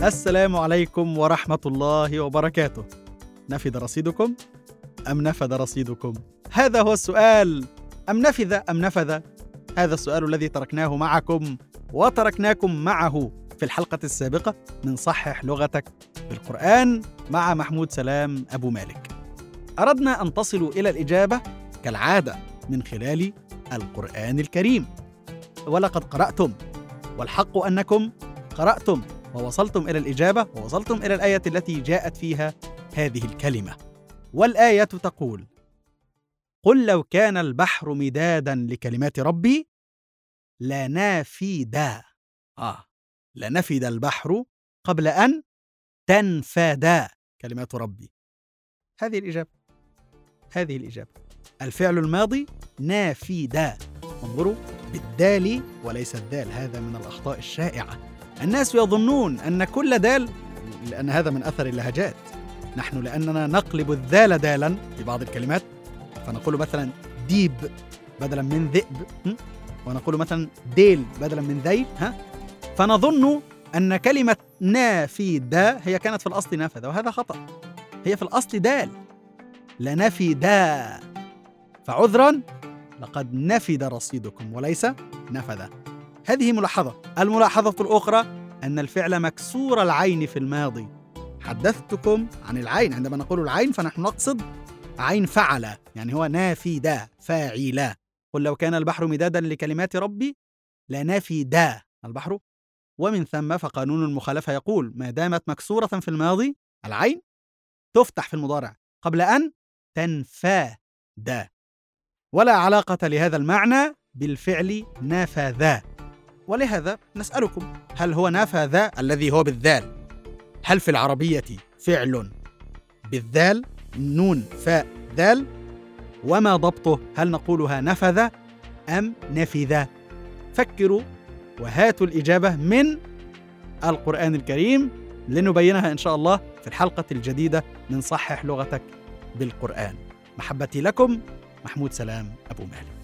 السلام عليكم ورحمة الله وبركاته. نفد رصيدكم؟ أم نفد رصيدكم؟ هذا هو السؤال، أم نفذ أم نفذ؟ هذا السؤال الذي تركناه معكم وتركناكم معه في الحلقة السابقة من صحح لغتك بالقرآن مع محمود سلام أبو مالك. أردنا أن تصلوا إلى الإجابة كالعادة من خلال القرآن الكريم. ولقد قرأتم والحق أنكم قرأتم ووصلتم إلى الإجابة ووصلتم إلى الآية التي جاءت فيها هذه الكلمة. والآية تقول قل لو كان البحر مدادا لكلمات ربي لنفد آه لنفد البحر قبل أن تنفد كلمات ربي. هذه الإجابة هذه الإجابة. الفعل الماضي نافد انظروا بالدال وليس الدال هذا من الأخطاء الشائعة. الناس يظنون أن كل دال لأن هذا من أثر اللهجات. نحن لأننا نقلب الذال دالا في بعض الكلمات. فنقول مثلا ديب بدلا من ذئب ونقول مثلا ديل بدلا من ذيل ها؟ فنظن أن كلمة نافدا هي كانت في الأصل نافذة وهذا خطأ. هي في الأصل دال لنفدا فعذرا لقد نفد رصيدكم وليس نفذ هذه ملاحظة. الملاحظة الأخرى أن الفعل مكسور العين في الماضي. حدثتكم عن العين. عندما نقول العين فنحن نقصد عين فعل يعني هو نافدا فاعلا قل لو كان البحر مدادا لكلمات ربي لنفدا البحر. ومن ثم فقانون المخالفة يقول ما دامت مكسورة في الماضي العين تفتح في المضارع قبل أن تنفاد ولا علاقة لهذا المعنى بالفعل نفذا ولهذا نسألكم هل هو نفذ الذي هو بالذال؟ هل في العربية فعل بالذال نون فاء ذال؟ وما ضبطه؟ هل نقولها نفذ أم نفذ؟ فكروا وهاتوا الإجابة من القرآن الكريم لنبينها إن شاء الله في الحلقة الجديدة من صحح لغتك بالقرآن. محبتي لكم محمود سلام أبو مالك.